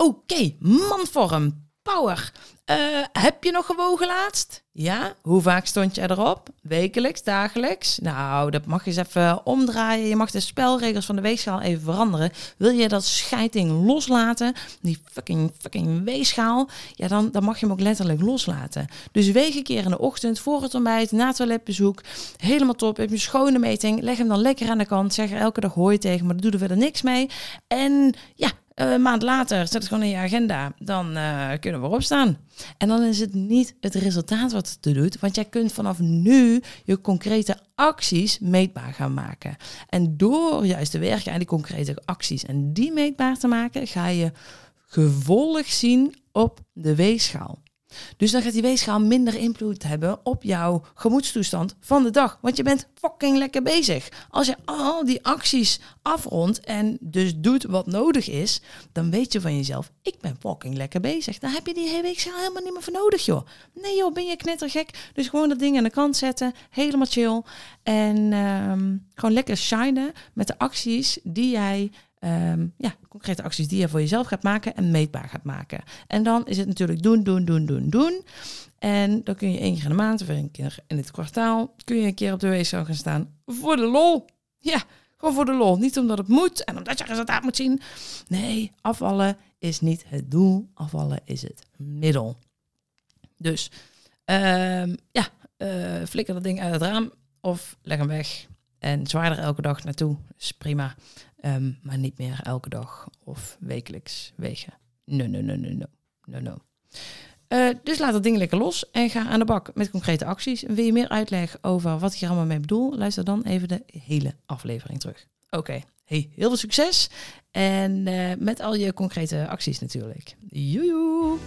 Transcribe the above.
Oké, manvorm, power. Uh, heb je nog gewogen laatst? Ja? Hoe vaak stond je erop? Wekelijks, dagelijks? Nou, dat mag je eens even omdraaien. Je mag de spelregels van de weegschaal even veranderen. Wil je dat scheiting loslaten, die fucking, fucking weegschaal, ja, dan, dan mag je hem ook letterlijk loslaten. Dus weeg een keer in de ochtend, voor het ontbijt, na het toiletbezoek. Helemaal top. Heb je een schone meting, leg hem dan lekker aan de kant. Zeg er elke dag hooi tegen, maar doe er verder niks mee. En ja, eh, een maand later, zet het gewoon in je agenda, dan uh, kunnen we erop staan. En dan is het niet het resultaat wat het doet, want jij kunt vanaf nu je concrete acties meetbaar gaan maken. En door juist te werken aan die concrete acties en die meetbaar te maken, ga je gevolg zien op de weegschaal. Dus dan gaat die weegschaal minder invloed hebben op jouw gemoedstoestand van de dag. Want je bent fucking lekker bezig. Als je al die acties afrondt en dus doet wat nodig is, dan weet je van jezelf, ik ben fucking lekker bezig. Dan heb je die hele weegschaal helemaal niet meer voor nodig, joh. Nee joh, ben je knettergek. Dus gewoon dat ding aan de kant zetten, helemaal chill. En ehm, gewoon lekker shinen met de acties die jij Ehm, ja, concrete acties die je voor jezelf gaat maken en meetbaar gaat maken. En dan is het natuurlijk doen, doen, doen, doen, doen. En dan kun je één keer in de maand of één keer in het kwartaal kun je een keer op de weegschaal gaan staan voor de lol. Ja, gewoon voor de lol. Niet omdat het moet en omdat je resultaat moet zien. Nee, afvallen is niet het doel. Afvallen is het middel. Dus um, ja, uh, flikker dat ding uit het raam of leg hem weg. En zwaarder elke dag naartoe is prima. Um, maar niet meer elke dag of wekelijks wegen. No, no, no, no, no. no. Uh, dus laat dat ding lekker los en ga aan de bak met concrete acties. Wil je meer uitleg over wat ik hier allemaal mee bedoel? Luister dan even de hele aflevering terug. Oké, hey, heel veel succes. En uh, met al je concrete acties natuurlijk. Joejoe!